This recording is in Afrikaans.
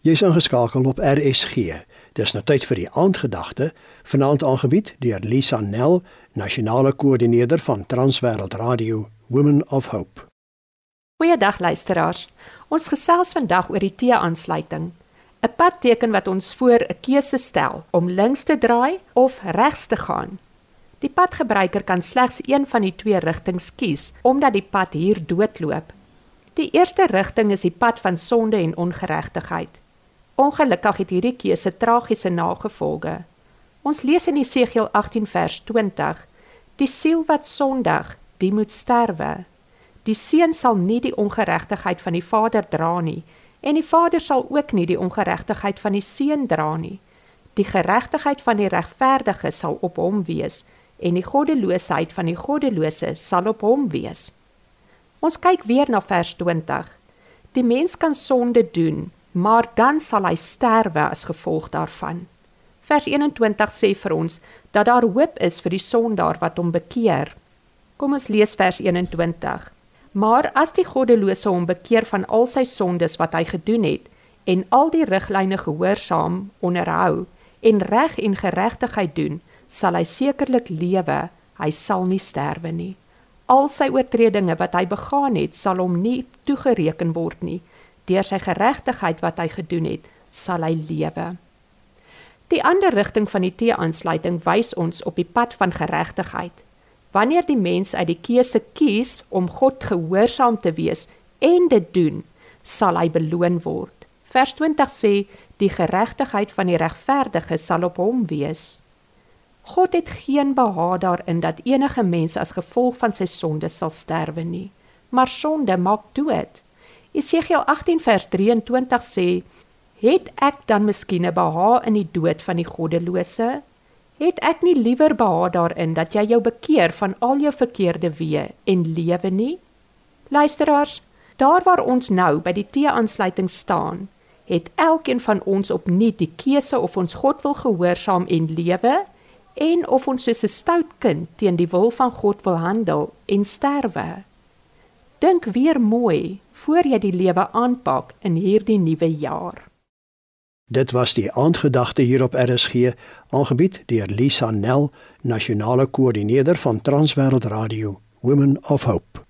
Jy's ingeskakel op RSG. Dis nou tyd vir die aandgedagte, vanaand aangebied deur Lisa Nel, nasionale koördineerder van Transwêreld Radio Women of Hope. Goeiedag luisteraars. Ons gesels vandag oor die T-aansluiting. 'n Padteken wat ons voor 'n keuse stel om links te draai of regs te gaan. Die padgebruiker kan slegs een van die twee rigtings kies omdat die pad hier doodloop. Die eerste rigting is die pad van sonde en ongeregtigheid. Ongelukkig het hierdie keuse tragiese nagevolge. Ons lees in Jesegiel 18 vers 20: Die siel wat sondig, die moet sterwe. Die seun sal nie die ongeregtigheid van die vader dra nie, en die vader sal ook nie die ongeregtigheid van die seun dra nie. Die geregtigheid van die regverdige sal op hom wees, en die goddeloosheid van die goddelose sal op hom wees. Ons kyk weer na vers 20. Die mens kan sonde doen, maar dan sal hy sterwe as gevolg daarvan. Vers 21 sê vir ons dat daar hoop is vir die sondaar wat hom bekeer. Kom ons lees vers 21. Maar as die goddelose hom bekeer van al sy sondes wat hy gedoen het en al die riglyne gehoorsaam onderhou en reg en geregtigheid doen, sal hy sekerlik lewe, hy sal nie sterwe nie. Al sy oortredinge wat hy begaan het, sal hom nie toegereken word nie deur sy geregtigheid wat hy gedoen het, sal hy lewe. Die ander rigting van die T-aansluiting wys ons op die pad van geregtigheid. Wanneer die mens uit die keuse kies om God gehoorsaam te wees en dit doen, sal hy beloon word. Vers 20 sê die geregtigheid van die regverdige sal op hom wees. God het geen behaag daarin dat enige mens as gevolg van sy sonde sal sterwe nie, maar sonde maak dood. Jesegiel 18 vers 23 sê: "Het ek dan miskien 'n behaag in die dood van die goddelose? Het ek nie liewer behaag daarin dat jy jou bekeer van al jou verkeerde weë en lewe nie?" Luisteraars, daar waar ons nou by die T-aansluiting staan, het elkeen van ons opnuut die keuse of ons God wil gehoorsaam en lewe en of ons soos 'n stout kind teen die wil van God wil handel en sterwe. Dink weer mooi voor jy die lewe aanpak in hierdie nuwe jaar. Dit was die aandgedagte hier op RSG, aangebied deur Lisa Nel, nasionale koördineerder van Transwêreld Radio, Women of Hope.